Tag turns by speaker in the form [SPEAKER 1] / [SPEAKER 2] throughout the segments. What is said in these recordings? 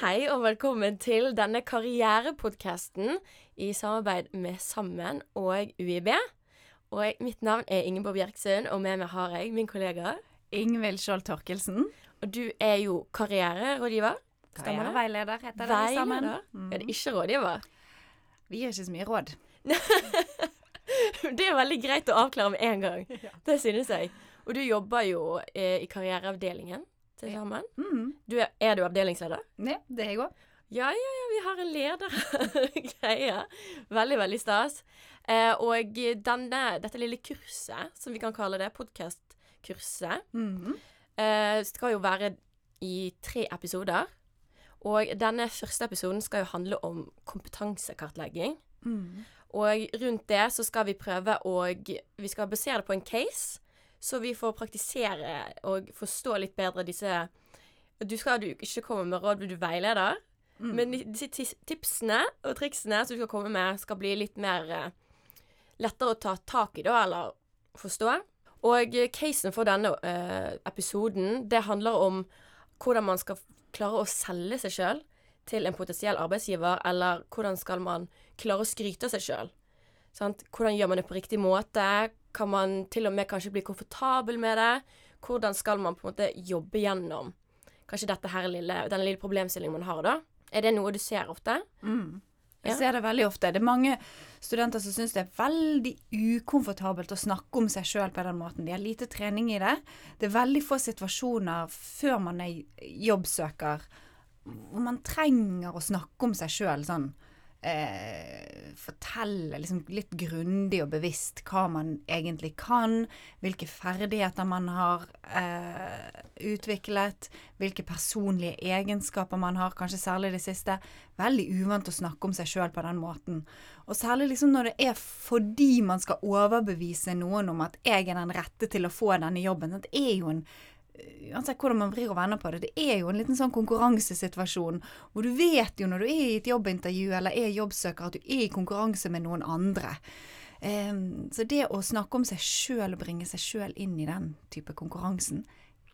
[SPEAKER 1] Hei og velkommen til denne karrierepodkasten i samarbeid med Sammen og UiB. Og mitt navn er Ingeborg Bjerksund, og med meg har jeg min kollega.
[SPEAKER 2] Ingvild Skjold Torkelsen.
[SPEAKER 1] Og du er jo karriererådgiver. Stemmer det?
[SPEAKER 2] Karriereveileder heter det Veileder. sammen.
[SPEAKER 1] Veileder? Er det ikke rådgiver?
[SPEAKER 2] Vi gir ikke så mye råd.
[SPEAKER 1] Det er veldig greit å avklare med en gang. Det synes jeg. Og du jobber jo eh, i karriereavdelingen til sammen.
[SPEAKER 2] Mm.
[SPEAKER 1] Du er, er du avdelingsleder?
[SPEAKER 2] Nei, det er jeg òg.
[SPEAKER 1] Ja, ja, ja, vi har en leder. Greie. Veldig, veldig stas. Eh, og denne, dette lille kurset, som vi kan kalle det, podkastkurset,
[SPEAKER 2] Mhm.
[SPEAKER 1] eh, skal jo være i tre episoder. Og denne første episoden skal jo handle om kompetansekartlegging.
[SPEAKER 2] Mm.
[SPEAKER 1] Og rundt det så skal vi prøve å Vi skal basere det på en case, så vi får praktisere og forstå litt bedre disse Du skal du ikke komme med råd, du er veileder.
[SPEAKER 2] Mm.
[SPEAKER 1] Men disse tipsene og triksene som du skal komme med, skal bli litt mer eh, lettere å ta tak i, da, eller forstå. Og eh, casen for denne uh, episoden, det handler om hvordan man skal klare å selge seg sjøl til en potensiell arbeidsgiver, eller hvordan skal man klare å skryte av seg sjøl. Hvordan gjør man det på riktig måte? Kan man til og med kanskje bli komfortabel med det? Hvordan skal man på en måte jobbe gjennom kanskje dette her lille, denne lille problemstillingen man har, da? Er det noe du ser ofte?
[SPEAKER 2] Mm. Jeg ser det veldig ofte. Det er mange studenter som syns det er veldig ukomfortabelt å snakke om seg sjøl på den måten. De har lite trening i det. Det er veldig få situasjoner før man er jobbsøker hvor man trenger å snakke om seg sjøl sånn. Eh, fortelle liksom litt grundig og bevisst hva man egentlig kan, hvilke ferdigheter man har eh, utviklet, hvilke personlige egenskaper man har, kanskje særlig det siste. Veldig uvant å snakke om seg sjøl på den måten. Og særlig liksom når det er fordi man skal overbevise noen om at jeg er den rette til å få denne jobben. Det er jo en uansett hvordan man vrir og vender på det, det er jo en liten sånn konkurransesituasjon hvor du vet jo når du er i et jobbintervju eller er jobbsøker at du er i konkurranse med noen andre. Så det å snakke om seg sjøl og bringe seg sjøl inn i den type konkurransen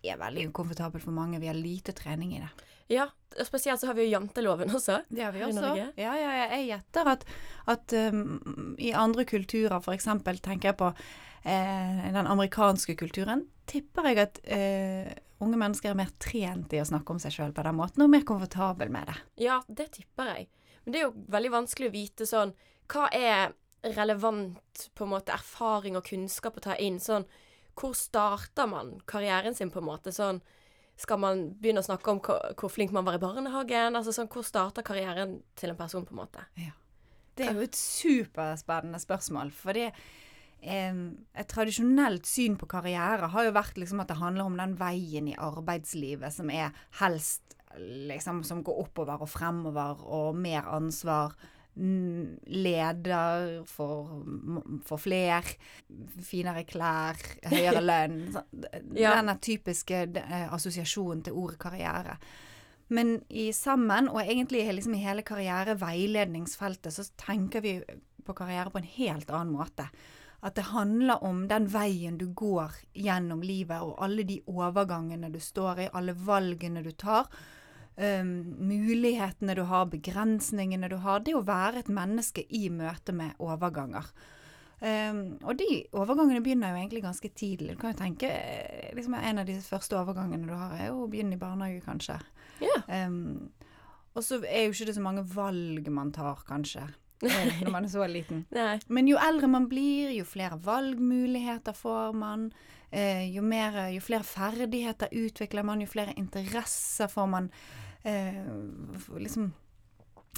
[SPEAKER 2] er veldig ukomfortabelt for mange. Vi har lite trening i det.
[SPEAKER 1] Ja, og spesielt så har vi jo janteloven også.
[SPEAKER 2] Det har vi også. Ja, ja, ja. Jeg gjetter at, at um, i andre kulturer, f.eks. tenker jeg på eh, den amerikanske kulturen, tipper jeg at eh, unge mennesker er mer trent i å snakke om seg sjøl på den måten, og mer komfortabel med det.
[SPEAKER 1] Ja, det tipper jeg. Men det er jo veldig vanskelig å vite sånn Hva er relevant på en måte erfaring og kunnskap å ta inn? Sånn Hvor starter man karrieren sin, på en måte? Sånn Skal man begynne å snakke om hvor, flink man var i barnehagen? Altså sånn Hvor starter karrieren til en person, på en måte?
[SPEAKER 2] Det er jo et superspennende spørsmål, for det em, et tradisjonelt syn på karriere har jo vært liksom at det handler om den veien i arbeidslivet som er helst liksom som går oppover og fremover og mer ansvar. mm, Leder for, for fler, finere klær, høyere lønn.
[SPEAKER 1] Ja.
[SPEAKER 2] Denne typiske eh, assosiasjonen til ordet karriere. Men i sammen, og egentlig liksom i hele karriereveiledningsfeltet, så tenker vi på karriere på en helt annen måte. At det handler om den veien du går gjennom livet, og alle de overgangene du står i, alle valgene du tar. Um, mulighetene du har, begrensningene du har. Det å være et menneske i møte med overganger. Um, og de overgangene begynner jo egentlig ganske tidlig. Du kan jo tenke eh, liksom En av de første overgangene du har, er jo å begynne i barnehage, kanskje.
[SPEAKER 1] Yeah.
[SPEAKER 2] Um, og så er jo ikke det så mange valg man tar, kanskje, når man er så liten.
[SPEAKER 1] Nei.
[SPEAKER 2] Men jo eldre man blir, jo flere valgmuligheter får man. Eh, jo, mer, jo flere ferdigheter utvikler man, jo flere interesser får man. Eh, liksom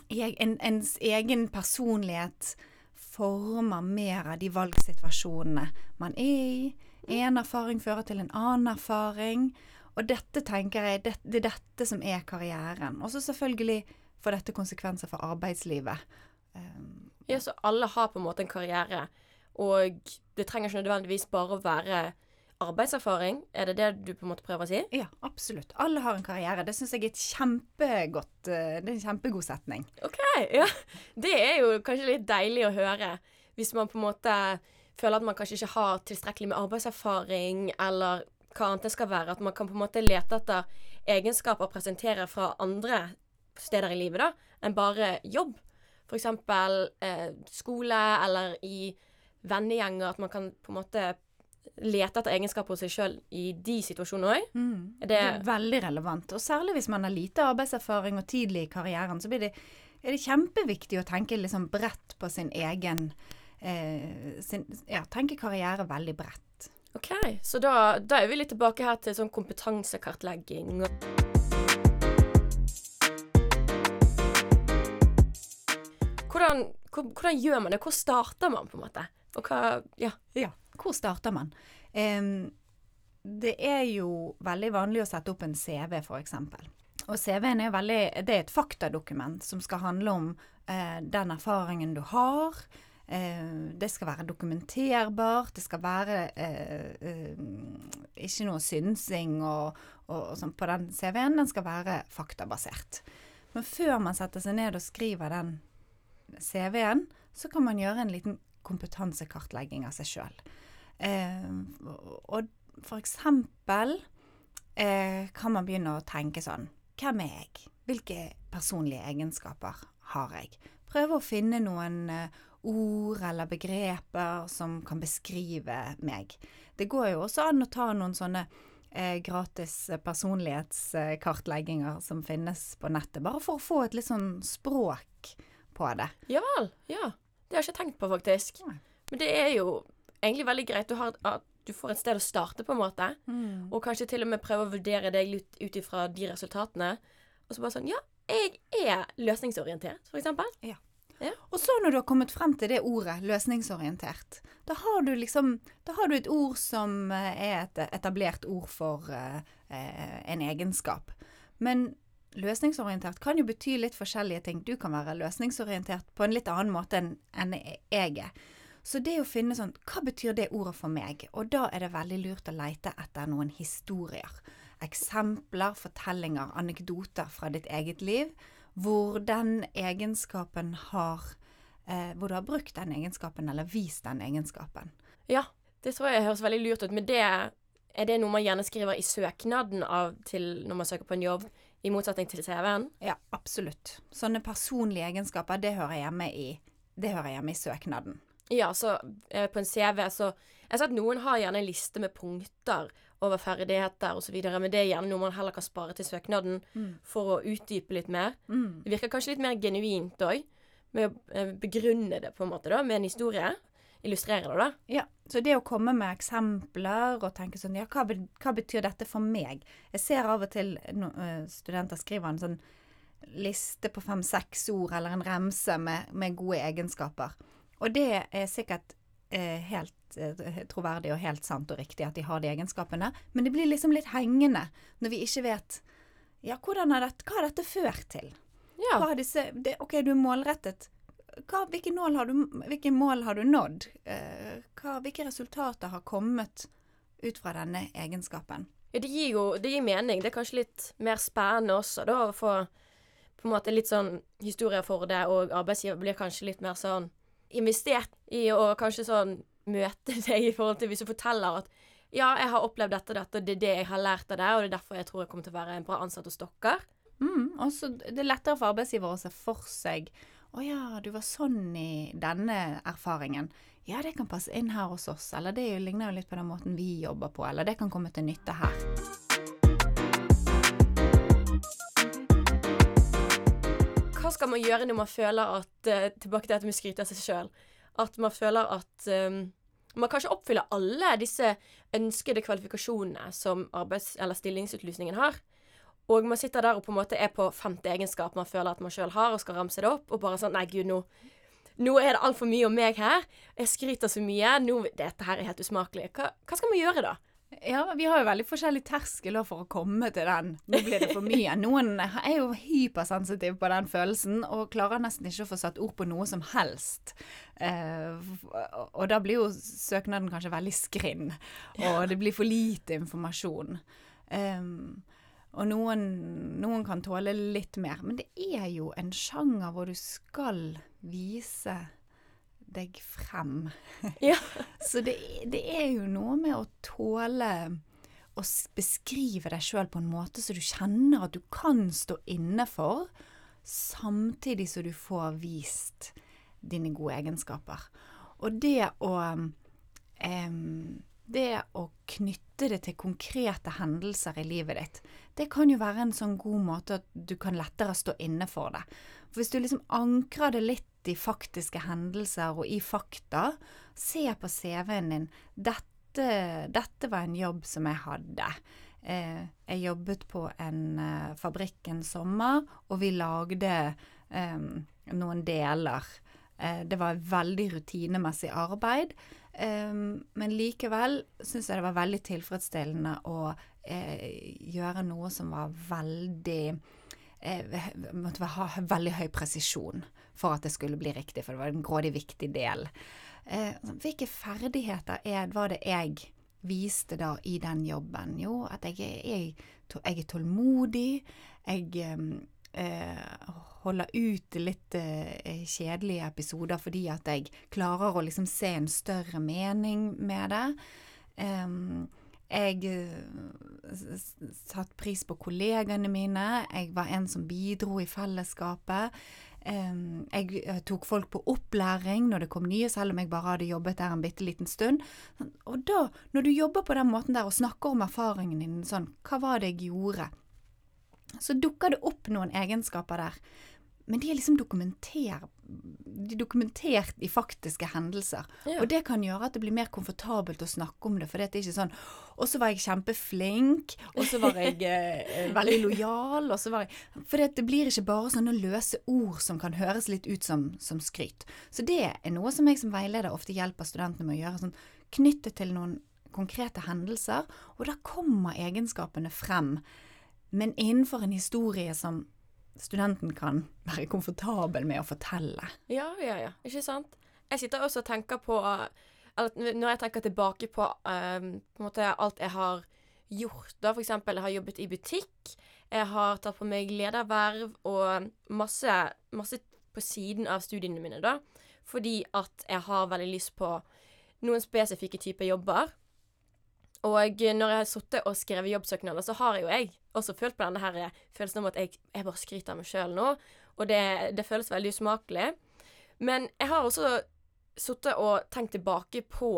[SPEAKER 2] en, Ens egen personlighet former mer av de valgsituasjonene man er i. En erfaring fører til en annen erfaring. Og dette tenker jeg, det, det er dette som er karrieren. Og så selvfølgelig får dette konsekvenser for arbeidslivet. Um,
[SPEAKER 1] Ja, så alle har på en måte en karriere, og det trenger ikke nødvendigvis bare å være arbeidserfaring. Er det det du på en måte prøver å si?
[SPEAKER 2] Ja, absolutt. Alle har en karriere. Det syns jeg er kjempegodt eh, er en kjempegod setning.
[SPEAKER 1] OK, ja. Det er jo kanskje litt deilig å høre. Hvis man på en måte føler at man kanskje ikke har tilstrekkelig med arbeidserfaring, eller hva annet det skal være. At man kan på en måte lete etter egenskaper å presentere fra andre steder i livet da, enn bare jobb. Eksempel eh, skole eller i vennegjenger. At man kan på en måte lete etter egenskaper hos seg sjøl i de situasjonene òg.
[SPEAKER 2] Mm. Det
[SPEAKER 1] det
[SPEAKER 2] er veldig relevant. Og særlig hvis man har lite arbeidserfaring og tidlig i karrieren, så blir det, er det kjempeviktig å tenke liksom bredt på sin egen eh, sin, Ja, tenke karriere veldig bredt.
[SPEAKER 1] OK, så da, da er vi litt tilbake her til sånn kompetansekartlegging. Hvordan, hvordan gjør man det? Hvor starter man, på en måte? Og hva Ja.
[SPEAKER 2] Ja. Hvor starter man? Um, det er jo veldig vanlig å sette opp en CV, f.eks. Og CV-en er veldig Det er et faktadokument som skal handle om eh, den erfaringen du har. Eh, det skal være dokumenterbart. Det skal være eh, eh, ikke noe synsing og, og, og sånn på den CV-en. Den skal være faktabasert. Men før man setter seg ned og skriver den CV-en, så kan man gjøre en liten kompetansekartlegging av seg sjøl. Eh, og for eksempel eh, kan man begynne å tenke sånn Hvem er jeg? Hvilke personlige egenskaper har jeg? Prøve å finne noen eh, ord eller begreper som kan beskrive meg. Det går jo også an å ta noen sånne eh, gratis personlighetskartlegginger som finnes på nettet, bare for å få et litt sånn språk på det.
[SPEAKER 1] Ja vel. Ja. Det har jeg ikke tenkt på, faktisk.
[SPEAKER 2] Nei.
[SPEAKER 1] Men det er jo egentlig veldig greit. Du, har, at du får et sted å starte, på en måte. Og kanskje til og med prøve å vurdere deg litt ut ifra de resultatene. Og så bare sånn Ja, jeg er løsningsorientert, for eksempel. Ja.
[SPEAKER 2] Og så når du har kommet frem til det ordet, løsningsorientert, da har du liksom Da har du et ord som eh, er et etablert ord for eh, eh, en egenskap. Men løsningsorientert kan jo bety litt forskjellige ting. Du kan være løsningsorientert på en litt annen måte enn jeg er. Så det å finne sånn Hva betyr det ordet for meg? Og da er det veldig lurt å leite etter noen historier. Eksempler, fortellinger, anekdoter fra ditt eget liv hvor den egenskapen har eh, Hvor du har brukt den egenskapen, eller vist den egenskapen.
[SPEAKER 1] Ja, det tror jeg høres veldig lurt ut. Men det, er det noe man gjerne skriver i søknaden av til når man søker på en jobb, i motsetning til CV-en?
[SPEAKER 2] Ja, absolutt. Sånne personlige egenskaper, det hører hjemme i, det hører hjemme i søknaden.
[SPEAKER 1] Ja, så eh, på en CV så Jeg ser at noen har gjerne en liste med punkter over ferdigheter osv., men det er gjerne noe man heller kan spare til søknaden for å utdype litt mer.
[SPEAKER 2] Mm.
[SPEAKER 1] Det virker kanskje litt mer genuint òg, med å eh, begrunne det på en måte da, med en historie. Illustrere det, da.
[SPEAKER 2] Ja, så det å komme med eksempler og tenke sånn Ja, hva, hva betyr dette for meg? Jeg ser av og til no, eh, studenter skriver en sånn liste på fem-seks ord eller en remse med, med gode egenskaper. Og det er sikkert eh, helt eh, troverdig og helt sant og riktig at de har de egenskapene, men det blir liksom litt hengende når vi ikke vet Ja, hvordan har dette, hva har dette ført til?
[SPEAKER 1] Ja.
[SPEAKER 2] Disse, det, ok, du er målrettet. Hva, hvilke, mål har du, hvilke mål har du nådd? Eh, hva, hvilke resultater har kommet ut fra denne egenskapen?
[SPEAKER 1] Ja, det gir jo det gir mening. Det er kanskje litt mer spennende også, da, å få på en måte litt sånn historier for det, og arbeidsgiver blir kanskje litt mer sånn investert i å kanskje sånn møte deg i forhold til hvis du forteller at ja, jeg har opplevd dette og dette, og det er det jeg har lært av det, og det er derfor jeg tror jeg kommer til å være en bra ansatt hos dere.
[SPEAKER 2] Mm, også, det er lettere for arbeidsgiver å se for seg Å ja, du var sånn i denne erfaringen. Ja, det kan passe inn her hos oss. Eller det ligner jo litt på den måten vi jobber på. Eller det kan komme til nytte her.
[SPEAKER 1] Hva skal man gjøre når man føler at eh, Tilbake til dette med å skryte av seg sjøl. At man føler at um, man kanskje oppfyller alle disse ønskede kvalifikasjonene som arbeids- eller stillingsutlysningen har. Og man sitter der og på en måte er på femte egenskap man føler at man sjøl har, og skal ramse det opp, og bare sånn Nei, gud, nå, nå er det altfor mye om meg her. Jeg skryter så mye. Nå, dette her er helt usmakelig. Hva, hva skal vi gjøre da?
[SPEAKER 2] Ja, vi har jo veldig forskjellig terskel for å komme til den. Nå blir det for mye. Noen er jo hypersensitive på den følelsen og klarer nesten ikke å få satt ord på noe som helst. Eh, og da blir jo søknaden kanskje veldig skrinn, og det blir for lite informasjon. Um, og noen, noen kan tåle litt mer. Men det er jo en sjanger hvor du skal vise deg frem.
[SPEAKER 1] Ja.
[SPEAKER 2] Så det, det er jo noe med å tåle å beskrive deg sjøl på en måte så du kjenner at du kan stå inne for samtidig som du får vist dine gode egenskaper. Og det å em, det å knytte det til konkrete hendelser i livet ditt, det kan jo være en sånn god måte at du kan lettere stå inne for det. For hvis du liksom ankrer det litt i faktiske hendelser og i fakta, se på CV-en din. Dette, dette var en jobb som jeg hadde. Eh, jeg jobbet på en eh, fabrikk en sommer, og vi lagde eh, noen deler. Eh, det var veldig rutinemessig arbeid. Um, men likevel syns jeg det var veldig tilfredsstillende å eh, gjøre noe som var veldig eh, Måtte ha veldig høy presisjon for at det skulle bli riktig, for det var en grådig viktig del. Eh, hvilke ferdigheter er, var det jeg viste da i den jobben? Jo, at jeg, jeg, jeg er tålmodig. Jeg eh, holder ut litt eh, kjedelige episoder fordi at jeg klarer å liksom se en større mening med det. Um, jeg uh, satte pris på kollegaene mine. Jeg var en som bidro i fellesskapet. Jeg uh, tok folk på opplæring når det kom nye, selv om jeg bare hadde jobbet der en bitte liten stund. Og da, når du jobber på den måten der og snakker om erfaringen din sånn, hva var det jeg gjorde? Så dukker det opp noen egenskaper der men de er liksom dokumentert, de er dokumentert i faktiske hendelser. Ja. Og det kan gjøre at det blir mer komfortabelt å snakke om det. For det er ikke sånn Og så var jeg kjempeflink, og så var jeg eh, veldig lojal, og så var jeg For det blir ikke bare sånne løse ord som kan høres litt ut som, som skryt. Så det er noe som jeg som veileder ofte hjelper studentene med å gjøre. sånn Knyttet til noen konkrete hendelser, og da kommer egenskapene frem. Men innenfor en historie som studenten kan være komfortabel med å fortelle.
[SPEAKER 1] Ja, ja, ja. Ikke sant. Jeg sitter også og tenker på eller Når jeg tenker tilbake på, um, på måte, alt jeg har gjort, da f.eks. jeg har jobbet i butikk, jeg har tatt på meg lederverv og masse, masse på siden av studiene mine, da, fordi at jeg har veldig lyst på noen spesifikke typer jobber. Og når jeg har sittet og skrevet jobbsøknader, så har jo jeg også følt på denne her følelsen om at jeg, jeg bare skryter av meg sjøl nå. Og det, det, føles veldig usmakelig. Men jeg har også sittet og tenkt tilbake på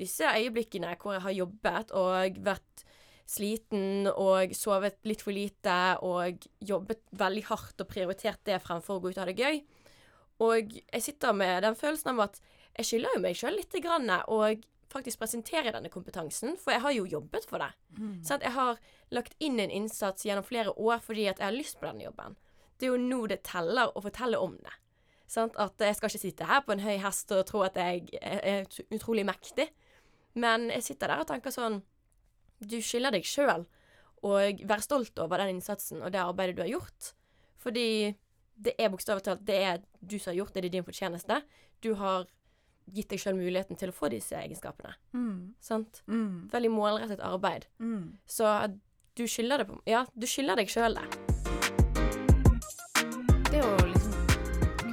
[SPEAKER 1] disse øyeblikkene hvor jeg har jobbet og vært sliten og sovet litt for lite og jobbet veldig hardt og prioritert det fremfor å gå ut og ha det gøy. Og jeg sitter med den følelsen av at jeg skylder jo meg sjøl lite grann, og faktisk presentere denne kompetansen, for jeg har jo jobbet for det. Mm. Sånn jeg har lagt inn en innsats gjennom flere år fordi jeg har lyst på denne jobben. Det er jo nå det teller å fortelle om det. Sånn At jeg skal ikke sitte her på en høy hest og tro at jeg er utrolig mektig. Men jeg sitter der og tenker sånn Du skylder deg sjøl å være stolt over den innsatsen og det arbeidet du har gjort. Fordi det er bokstavelig talt det er du som har gjort det, det er din fortjeneste. Du har gitt deg sjøl muligheten til å få disse egenskapene. Mm. Sant? Mm. Veldig målrettet arbeid. Mm. Så du skylder det på Ja, du skylder deg sjøl det.
[SPEAKER 2] Det å liksom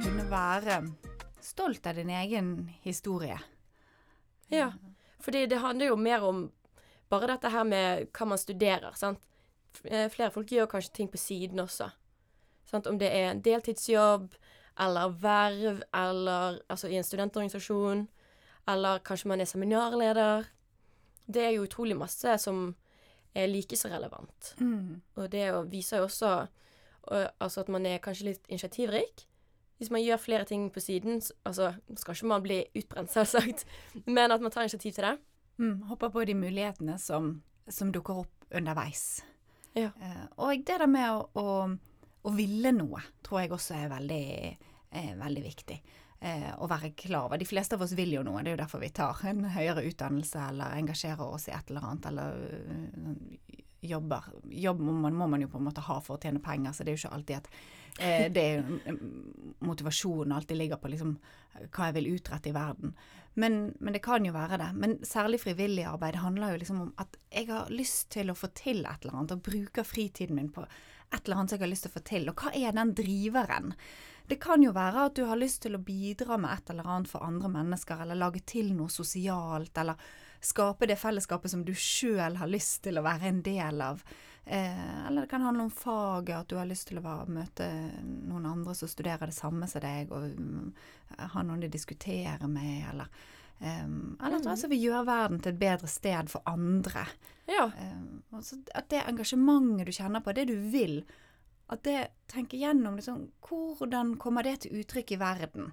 [SPEAKER 2] kunne være stolt av din egen historie.
[SPEAKER 1] Ja. Fordi det handler jo mer om bare dette her med hva man studerer, sant. Eh, flere folk gjør kanskje ting på siden også. Sant? Om det er en deltidsjobb, eller verv, eller altså i en studentorganisasjon, eller kanskje man er seminarleder. Det er jo utrolig masse som er like så relevant. Mm. Og det viser jo også altså at man er kanskje litt initiativrik. Hvis man gjør flere ting på siden, altså skal ikke man bli utbrent, selvsagt, men at man tar initiativ til det.
[SPEAKER 2] Mm, hopper på de mulighetene som, som dukker opp underveis. Ja. Uh, og det der med å, å å ville noe tror jeg også er veldig, er veldig viktig. Eh, å være klar over. De fleste av oss vil jo noe, det er jo derfor vi tar en høyere utdannelse eller engasjerer oss i et eller annet, eller uh, jobber. Jobb må man, må man, jo på en måte ha for å tjene penger, så det er jo ikke alltid at eh, det er motivasjonen alltid ligger på liksom hva jeg vil utrette i verden. Men, men, det kan jo være det. Men særlig frivillig arbeid handler jo liksom om at jeg har lyst til å få til et eller annet, og bruker fritiden min på et eller annet jeg har lyst til å få til. Og hva er den driveren? Det kan jo være at du har lyst til å bidra med et eller annet for andre mennesker, eller lage til noe sosialt, eller skape det fellesskapet som du sjøl har lyst til å være en del av. Eh, eller det kan handle om faget, at du har lyst til å være, møte noen andre som studerer det samme som deg, og um, ha noen de diskuterer med, eller um, Eller at du altså vil gjøre verden til et bedre sted for andre.
[SPEAKER 1] Ja.
[SPEAKER 2] Um, altså at det engasjementet du kjenner på, det du vil, at det tenker gjennom liksom, hvordan kommer det til uttrykk i verden.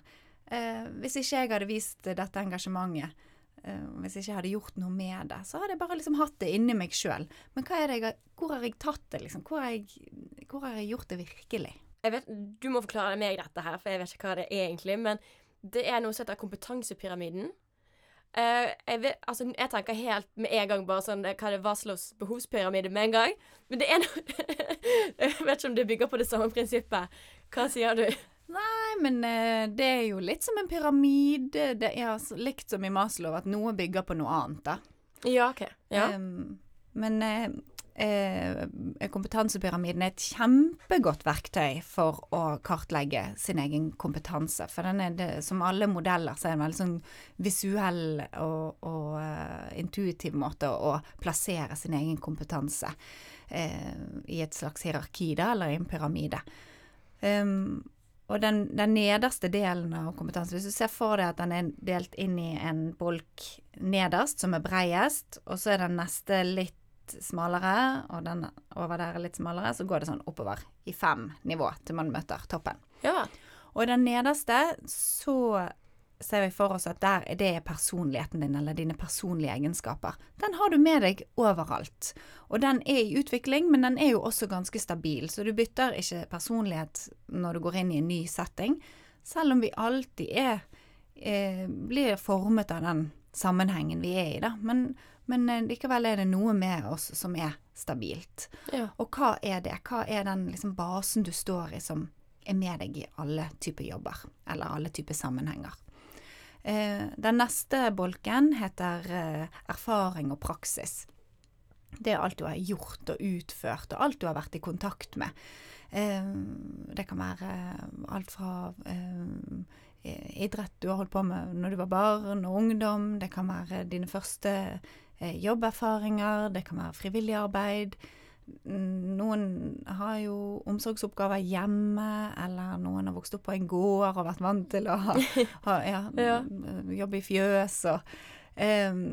[SPEAKER 2] Uh, hvis ikke jeg hadde vist dette engasjementet, uh, hvis ikke jeg hadde gjort noe med det, så hadde jeg bare liksom hatt det inni meg sjøl. Men jeg, hvor har jeg tatt det, liksom? Hvor har jeg, hvor har jeg gjort det virkelig?
[SPEAKER 1] Vet, du må forklare meg dette her, for jeg vet ikke hva det er egentlig. Men det er noe som heter kompetansepyramiden. Eh, jeg, vet, altså, jeg tenker helt med en gang bare sånn Hva er det Vaslos behovspyramide med en gang? Men det er noe Jeg vet ikke om det bygger på det samme prinsippet. Hva sier du?
[SPEAKER 2] Nei, men uh, det er jo litt som en pyramide. Det er altså likt som i Maslow, at noe bygger på noe annet, da.
[SPEAKER 1] Ja, OK. Ja.
[SPEAKER 2] Um, men eh, eh, kompetansepyramiden er et kjempegodt verktøy for å kartlegge sin egen kompetanse. For den er det, som alle modeller så er det en veldig sånn visuell og, og uh, intuitiv måte å plassere sin egen kompetanse eh, i et slags hierarki, da, eller i en pyramide. Um, og den, den, nederste delen av kompetanse, hvis du ser for deg at den er delt inn i en bolk nederst, som er breiest, og så er den neste litt smalere, og den over der er litt smalere, så går det sånn oppover i fem nivå til man møter toppen.
[SPEAKER 1] Ja.
[SPEAKER 2] Og i den nederste så ser vi for oss at der er det personligheten din, eller dine personlige egenskaper. Den har du med deg overalt. Og den er i utvikling, men den er jo også ganske stabil. Så du bytter ikke personlighet når du går inn i en ny setting, selv om vi alltid er eh, blir formet av den sammenhengen vi er i, da. Men, men eh, likevel er det noe med oss som er stabilt.
[SPEAKER 1] Ja.
[SPEAKER 2] Og hva er det? Hva er den liksom, basen du står i som er med deg i alle typer jobber, eller alle typer sammenhenger? Eh, den neste bolken heter eh, erfaring og praksis. Det er alt du har gjort og utført, og alt du har vært i kontakt med. Eh, det kan være alt fra idrett du har holdt på med når du var barn og ungdom. Det kan være dine første jobberfaringer. Det kan være frivillig arbeid. Noen har jo omsorgsoppgaver hjemme, eller noen har vokst opp på en gård og vært vant til å ha, ha ja,
[SPEAKER 1] Ja.
[SPEAKER 2] jobbe i fjøs og um,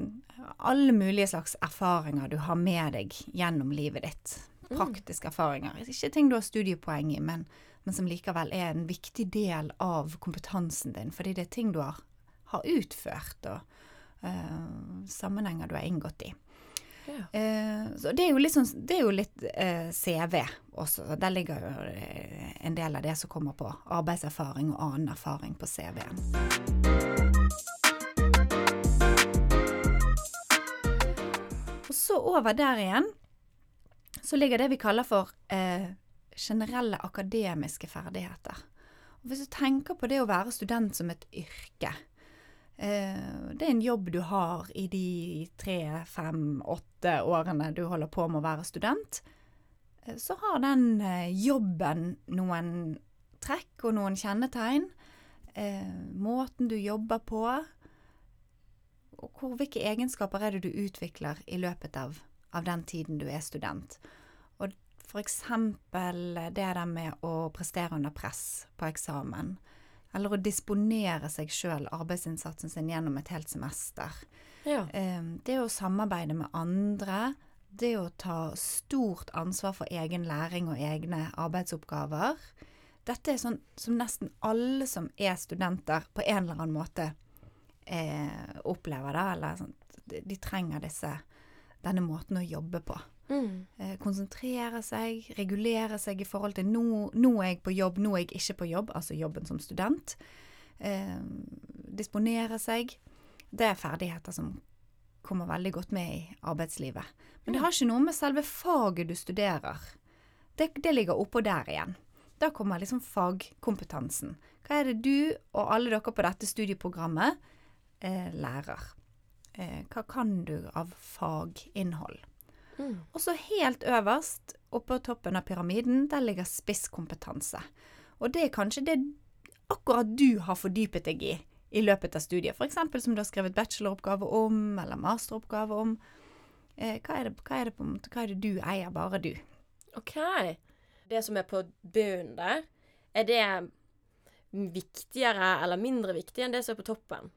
[SPEAKER 2] Alle mulige slags erfaringer du har med deg gjennom livet ditt. Praktiske erfaringer. Ikke ting du har studiepoeng i, men, men som likevel er en viktig del av kompetansen din, fordi det er ting du har, har utført, og sammenhenger du har inngått i.
[SPEAKER 1] Ja.
[SPEAKER 2] Eh, så det er jo sånn, det er jo litt eh, CV også. Der ligger jo eh, en del av det som kommer på arbeidserfaring og annen erfaring på CV-en. Og så over der igjen så ligger det vi kaller for eh, generelle akademiske ferdigheter. Og hvis du tenker på det å være student som et yrke, Eh, det er en jobb du har i de tre, fem, åtte årene du holder på med å være student. Eh, så har den eh, jobben noen trekk og noen kjennetegn. Måten du jobber på. Og hvor, hvilke egenskaper er det du utvikler i løpet av, av den tiden du er student. Og for eksempel det der med å prestere under press på eksamen. Eller å disponere seg sjøl, arbeidsinnsatsen sin, gjennom et helt semester.
[SPEAKER 1] Ja.
[SPEAKER 2] Det å samarbeide med andre, det å ta stort ansvar for egen læring og egne arbeidsoppgaver. Dette er sånn som nesten alle som er studenter, på en eller annen måte eh, opplever det. Eller sånn, de, de trenger disse, denne måten å jobbe på.
[SPEAKER 1] Mm.
[SPEAKER 2] Eh, konsentrere seg, regulere seg i forhold til nå, nå er jeg på jobb, nå er jeg ikke på jobb, altså jobben som student. Eh, disponere seg. Det er ferdigheter som kommer veldig godt med i arbeidslivet. Men det har ikke noe med selve faget du studerer. Det, det ligger oppå der igjen. Da kommer liksom fagkompetansen. Hva er det du og alle dere på dette studieprogrammet eh, lærer? Eh, hva kan du av faginnhold?
[SPEAKER 1] Mm.
[SPEAKER 2] Og så helt øverst, oppå toppen av pyramiden, der ligger spisskompetanse. Og det er kanskje det akkurat du har fordypet deg i i løpet av studiet. F.eks. som du har skrevet bacheloroppgave om, eller masteroppgave om. Eh, hva, er det, hva, er det på, hva er det du eier, bare du?
[SPEAKER 1] OK. Det som er på bunnen der, er det viktigere eller mindre viktig enn det som er på toppen?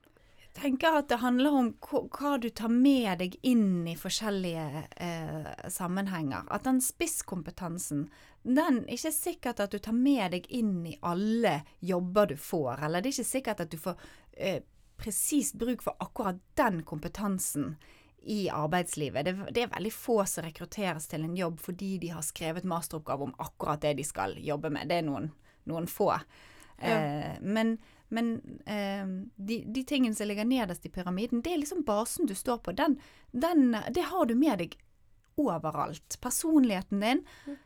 [SPEAKER 2] Tenker at det handler om hva, du tar med deg inn i forskjellige eh, sammenhenger. At den spisskompetansen, den er ikke sikkert at du tar med deg inn i alle jobber du får. Eller det er ikke sikkert at du får eh, presist bruk for akkurat den kompetansen i arbeidslivet. Det, det er veldig få som rekrutteres til en jobb fordi de har skrevet masteroppgave om akkurat det de skal jobbe med. Det er noen, noen få. Eh, men men eh, de, de tingene som ligger nederst i pyramiden, det er liksom basen du står på. Den, den, det har du med deg overalt. Personligheten din,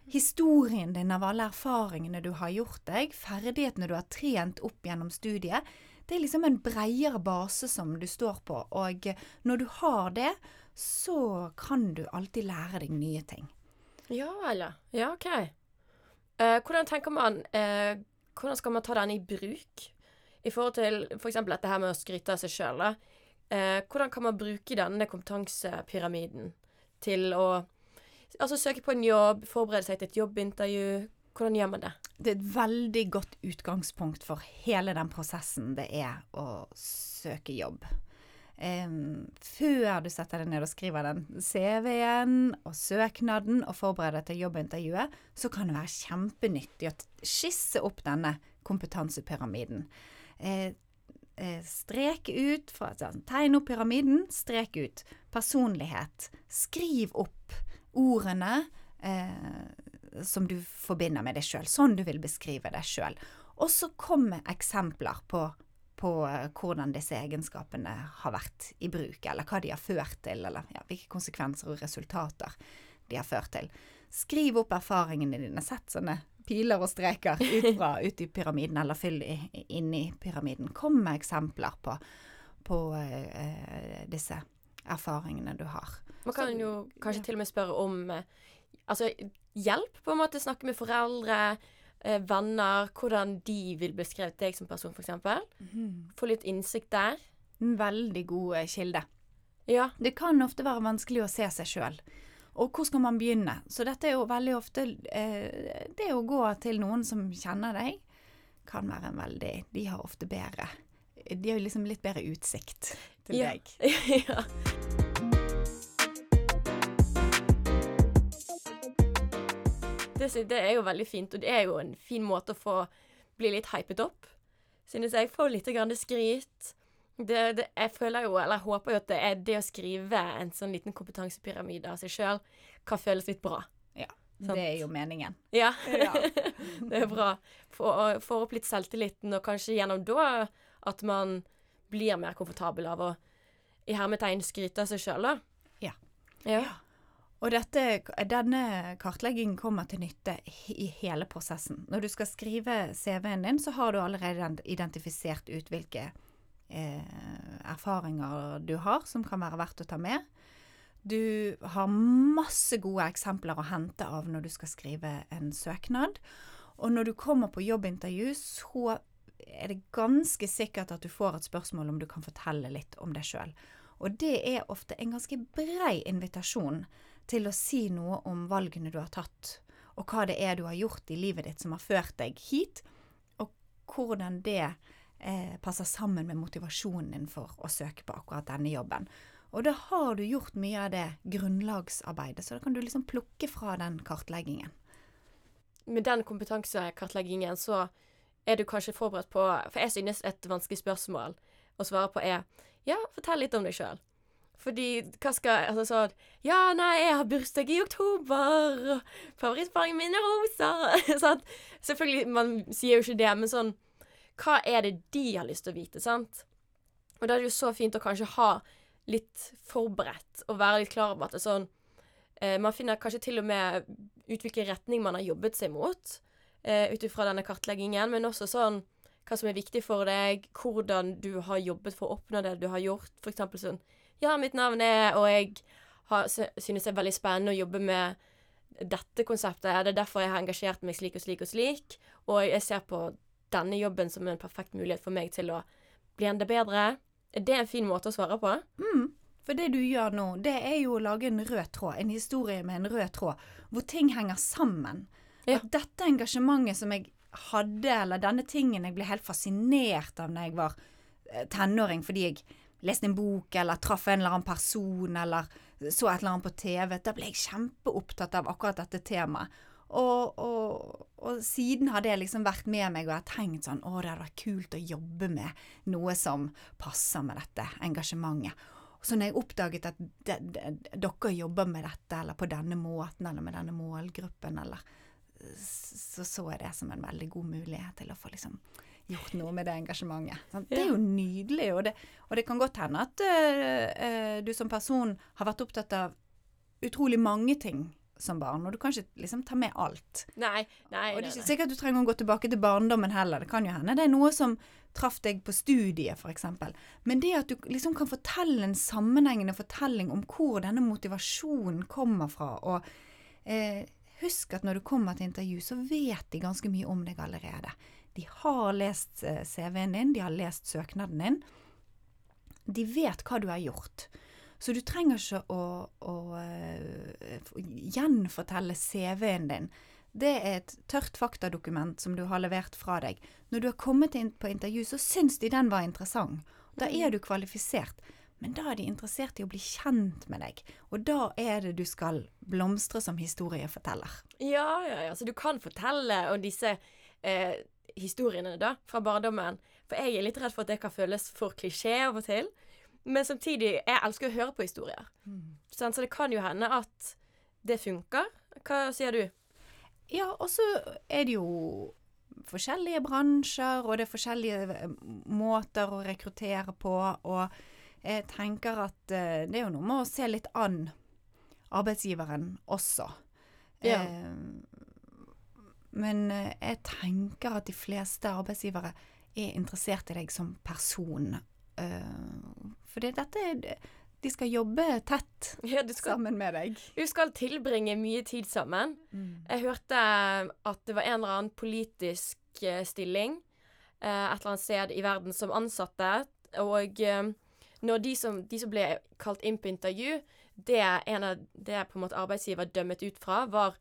[SPEAKER 2] historien din av alle erfaringene du har gjort deg, ferdighetene du har trent opp gjennom studiet. Det er liksom en bredere base som du står på, og når du har det, så kan du alltid lære deg nye ting.
[SPEAKER 1] Ja vel, ja. Ja, OK. Eh, hvordan tenker man eh, Hvordan skal man ta den i bruk? I forhold til f.eks. For dette her med å skryte av seg sjøl. Eh, hvordan kan man bruke denne kompetansepyramiden til å altså søke på en jobb, forberede seg til et jobbintervju? Hvordan gjør man det?
[SPEAKER 2] Det er et veldig godt utgangspunkt for hele den prosessen det er å søke jobb. Um, før du setter deg ned og skriver den CV-en og søknaden og forbereder deg til jobbintervjuet, så kan det være kjempenyttig å skisse opp denne kompetansepyramiden. Eh, eh, strek ut, fra, sånn, tegn opp pyramiden, strek ut. Personlighet. Skriv opp ordene eh, som du forbinder med deg sjøl, sånn du vil beskrive deg sjøl. Og så kommer eksempler på, på eh, hvordan disse egenskapene har vært i bruk, eller hva de har ført til, eller ja, hvilke konsekvenser og resultater de har ført til. Skriv opp erfaringene dine. Sett sånne piler og streker ut, fra, ut i pyramiden, eller fyll i, inn i pyramiden. Kom med eksempler på, på eh, disse erfaringene du har.
[SPEAKER 1] Man kan
[SPEAKER 2] Så-
[SPEAKER 1] jo kanskje
[SPEAKER 2] ja.
[SPEAKER 1] til og med spørre om eh, altså, hjelp, på en måte. Snakke med foreldre, eh, venner. Hvordan de vil beskrive deg som person, f.eks. Få litt innsikt der.
[SPEAKER 2] En veldig god eh, kilde.
[SPEAKER 1] Ja.
[SPEAKER 2] Det kan ofte være vanskelig å se seg sjøl. Og hvor skal man begynne? Så dette er jo veldig ofte eh, Det å gå til noen som kjenner deg, kan være en veldig De har ofte bedre De har liksom litt bedre utsikt til
[SPEAKER 1] Ja.
[SPEAKER 2] deg.
[SPEAKER 1] ja. Det, det er jo veldig fint, og det er jo en fin måte å få bli litt hypet opp. Synes jeg. Få litt grann skryt. Det, det, jeg føler jo, eller jeg håper jo at det er det å skrive en sånn liten kompetansepyramide av seg sjøl, kan føles litt bra. Sant.
[SPEAKER 2] Det er jo meningen.
[SPEAKER 1] Ja.
[SPEAKER 2] Ja.
[SPEAKER 1] det er bra. Få opp litt selvtilliten, og kanskje gjennom da at man blir mer komfortabel av å i hermetegn skryte av seg sjøl, da.
[SPEAKER 2] Ja.
[SPEAKER 1] ja.
[SPEAKER 2] Og dette, denne kartleggingen kommer til nytte i hele prosessen. Når du skal skrive CV-en din, så har du allerede identifisert ut hvilke erfaringer du har som kan være verdt å ta med. Du har masse gode eksempler å hente av når du skal skrive en søknad. Og når du kommer på jobbintervju, så er det ganske sikkert at du får et spørsmål om du kan fortelle litt om deg sjøl. Og det er ofte en ganske brei invitasjon til å si noe om valgene du har tatt, og hva det er du har gjort i livet ditt som har ført deg hit, og hvordan det eh, passer sammen med motivasjonen din for å søke på akkurat denne jobben. Og da har du gjort mye av det grunnlagsarbeidet, så da kan du liksom plukke fra den kartleggingen.
[SPEAKER 1] Med den kompetansekartleggingen så er du kanskje forberedt på For jeg synes et vanskelig spørsmål å svare på er Ja, fortell litt om deg sjøl. Fordi hva skal Altså sånn Ja, nei, jeg har bursdag i oktober, favorittfargen min er rosa. sant? Selvfølgelig, man sier jo ikke det, men sånn Hva er det de har lyst til å vite, sant? Og da er det jo så fint å kanskje ha litt forberedt, og være litt klar over at det er sånn eh, Man finner kanskje til og med ut hvilken retning man har jobbet seg mot, eh, ut ifra denne kartleggingen, men også sånn hva som er viktig for deg, hvordan du har jobbet for å oppnå det du har gjort. For eksempel sånn Ja, mitt navn er Og jeg har, synes det er veldig spennende å jobbe med dette konseptet. Det er derfor jeg har engasjert meg slik og slik og slik. Og jeg ser på denne jobben som en perfekt mulighet for meg til å bli enda bedre. Er det en fin måte å svare på?
[SPEAKER 2] Mm. For det du gjør nå, det er jo å lage en rød tråd, en historie med en rød tråd, hvor ting henger sammen.
[SPEAKER 1] Ja.
[SPEAKER 2] At dette engasjementet som jeg hadde, eller denne tingen jeg ble helt fascinert av når jeg var eh, tenåring, fordi jeg leste en bok, eller traff en eller annen person, eller så et eller annet på TV, da ble jeg kjempeopptatt av akkurat dette temaet. Og, og, og siden har det liksom vært med meg, og jeg har tenkt sånn Å, det hadde vært kult å jobbe med noe som passer med dette engasjementet. Så når jeg oppdaget at de, de, dere jobber med dette, eller på denne måten, eller med denne målgruppen, eller så så jeg det som en veldig god mulighet til å få liksom gjort noe med det engasjementet. Sant? Det er jo nydelig, og det, og det kan godt hende at uh, uh, du som person har vært opptatt av utrolig mange ting som barn, og du kan ikke liksom ta med alt.
[SPEAKER 1] Nei, nei,
[SPEAKER 2] Og det er ikke sikkert du trenger å gå tilbake til barndommen heller. Det kan jo hende det er noe som traff deg på studiet, f.eks. Men det at du liksom kan fortelle en sammenhengende fortelling om hvor denne motivasjonen kommer fra, og eh, husk at når du kommer til intervju, så vet de ganske mye om deg allerede. De har lest eh, CV-en din, de har lest søknaden din. De vet hva du har gjort. Så du trenger ikke å, å å gjenfortelle CV-en din. Det er et tørt faktadokument som du har levert fra deg. Når du har kommet inn på intervju, så syns de den var interessant. Da er du kvalifisert. Men da er de interessert i å bli kjent med deg, og da er det du skal blomstre som historieforteller.
[SPEAKER 1] Ja, ja, ja. Så du kan fortelle om disse eh, historiene da, fra barndommen. For jeg er litt redd for at det kan føles for klisjé av og til. Men samtidig, jeg elsker å høre på historier. Sant? Så det kan jo hende at det funker. Hva sier du?
[SPEAKER 2] Ja, og så er det jo forskjellige bransjer, og det er forskjellige eh, måter å rekruttere på, og jeg tenker at eh, det er jo noe med å se litt an arbeidsgiveren også.
[SPEAKER 1] Ja.
[SPEAKER 2] Eh, men eh, jeg tenker at de fleste arbeidsgivere er interessert i deg som person. Eh, for dette er De skal jobbe tett
[SPEAKER 1] Ja, skal,
[SPEAKER 2] sammen med deg.
[SPEAKER 1] du skal tilbringe mye tid sammen. Jeg hørte at det var en eller annen politisk eh, stilling eh, et eller annet sted i verden som ansatte, og eh, når de som, de som ble kalt inn på intervju, det en av det på en måte arbeidsgiver dømmet ut fra, var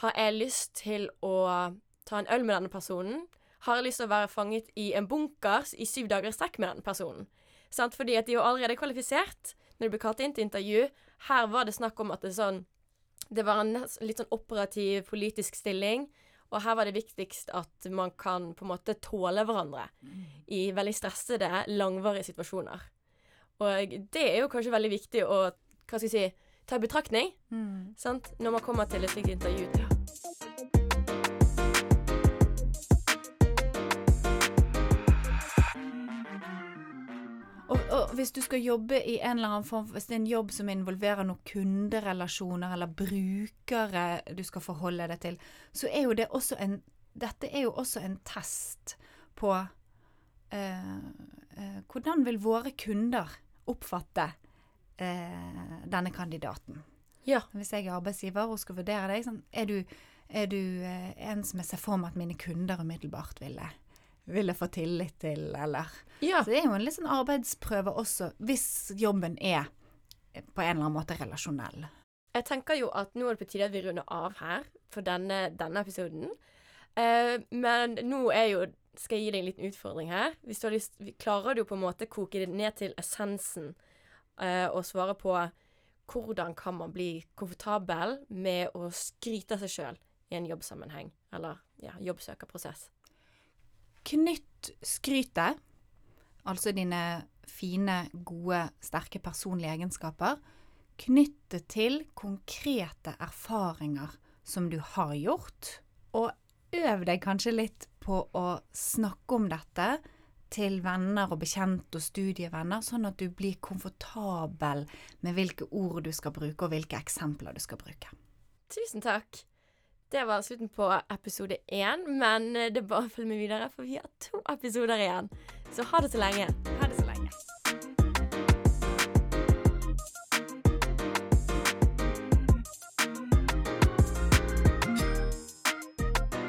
[SPEAKER 1] Har jeg lyst til å ta en øl med denne personen? Har jeg lyst til å være fanget i en bunker i syv dager i strekk med denne personen? Sant? Fordi at de var allerede kvalifisert når de ble kalt inn til intervju. Her var det snakk om at det sånn det var en litt sånn operativ politisk stilling, og her var det viktigst at man kan på en måte tåle hverandre i veldig stressede, langvarige situasjoner. Og det er jo kanskje veldig viktig å hva skal jeg si, ta i betraktning
[SPEAKER 2] Mm.
[SPEAKER 1] sant? når man kommer til et slikt intervju.
[SPEAKER 2] Og, hvis du skal jobbe i en eller annen form, hvis det er en jobb som involverer noen kunderelasjoner eller brukere du skal forholde deg til, så er jo det også en Dette er jo også en test på eh, eh, hvordan vil våre kunder oppfatte eh, denne kandidaten.
[SPEAKER 1] Ja.
[SPEAKER 2] Hvis jeg er arbeidsgiver og skal vurdere deg, sånn, er du, er du eh, en som jeg ser for meg at mine kunder umiddelbart ville, ville få tillit til, eller
[SPEAKER 1] ja.
[SPEAKER 2] så det er jo en litt sånn arbeidsprøve også, hvis jobben er på en eller annen måte relasjonell.
[SPEAKER 1] Jeg tenker jo at nå er det på tide at vi runder av her for denne, denne episoden. Eh, men nå er jo skal jeg gi deg en liten utfordring her. Hvis du har lyst, vi- klarer du på en måte koke det ned til essensen eh, og svare på hvordan kan man bli komfortabel med å skryte av seg sjøl i en jobbsammenheng, eller ja, jobbsøkerprosess.
[SPEAKER 2] Knytt skrytet, altså dine fine, gode, sterke personlige egenskaper, knyttet til konkrete erfaringer som du har gjort, og øv deg kanskje litt på å snakke om dette til venner og bekjente og studievenner, sånn at du blir komfortabel med hvilke ord du skal bruke, og hvilke eksempler du skal bruke.
[SPEAKER 1] Tusen takk. Det var slutten på episode én, men eh, det er bare å følge med videre, for vi har to episoder igjen. Så ha det så lenge.
[SPEAKER 2] Ha det så lenge.